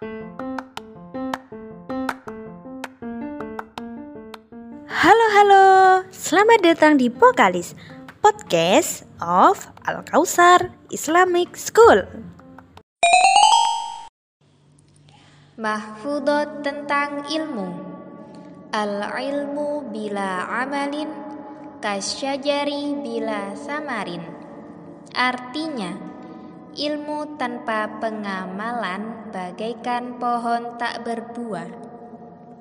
Halo halo, selamat datang di Pokalis Podcast of Al Kausar Islamic School. Mahfudot tentang ilmu. Al-ilmu bila amalin kasyajari bila samarin. Artinya, ilmu tanpa pengamalan bagaikan pohon tak berbuah.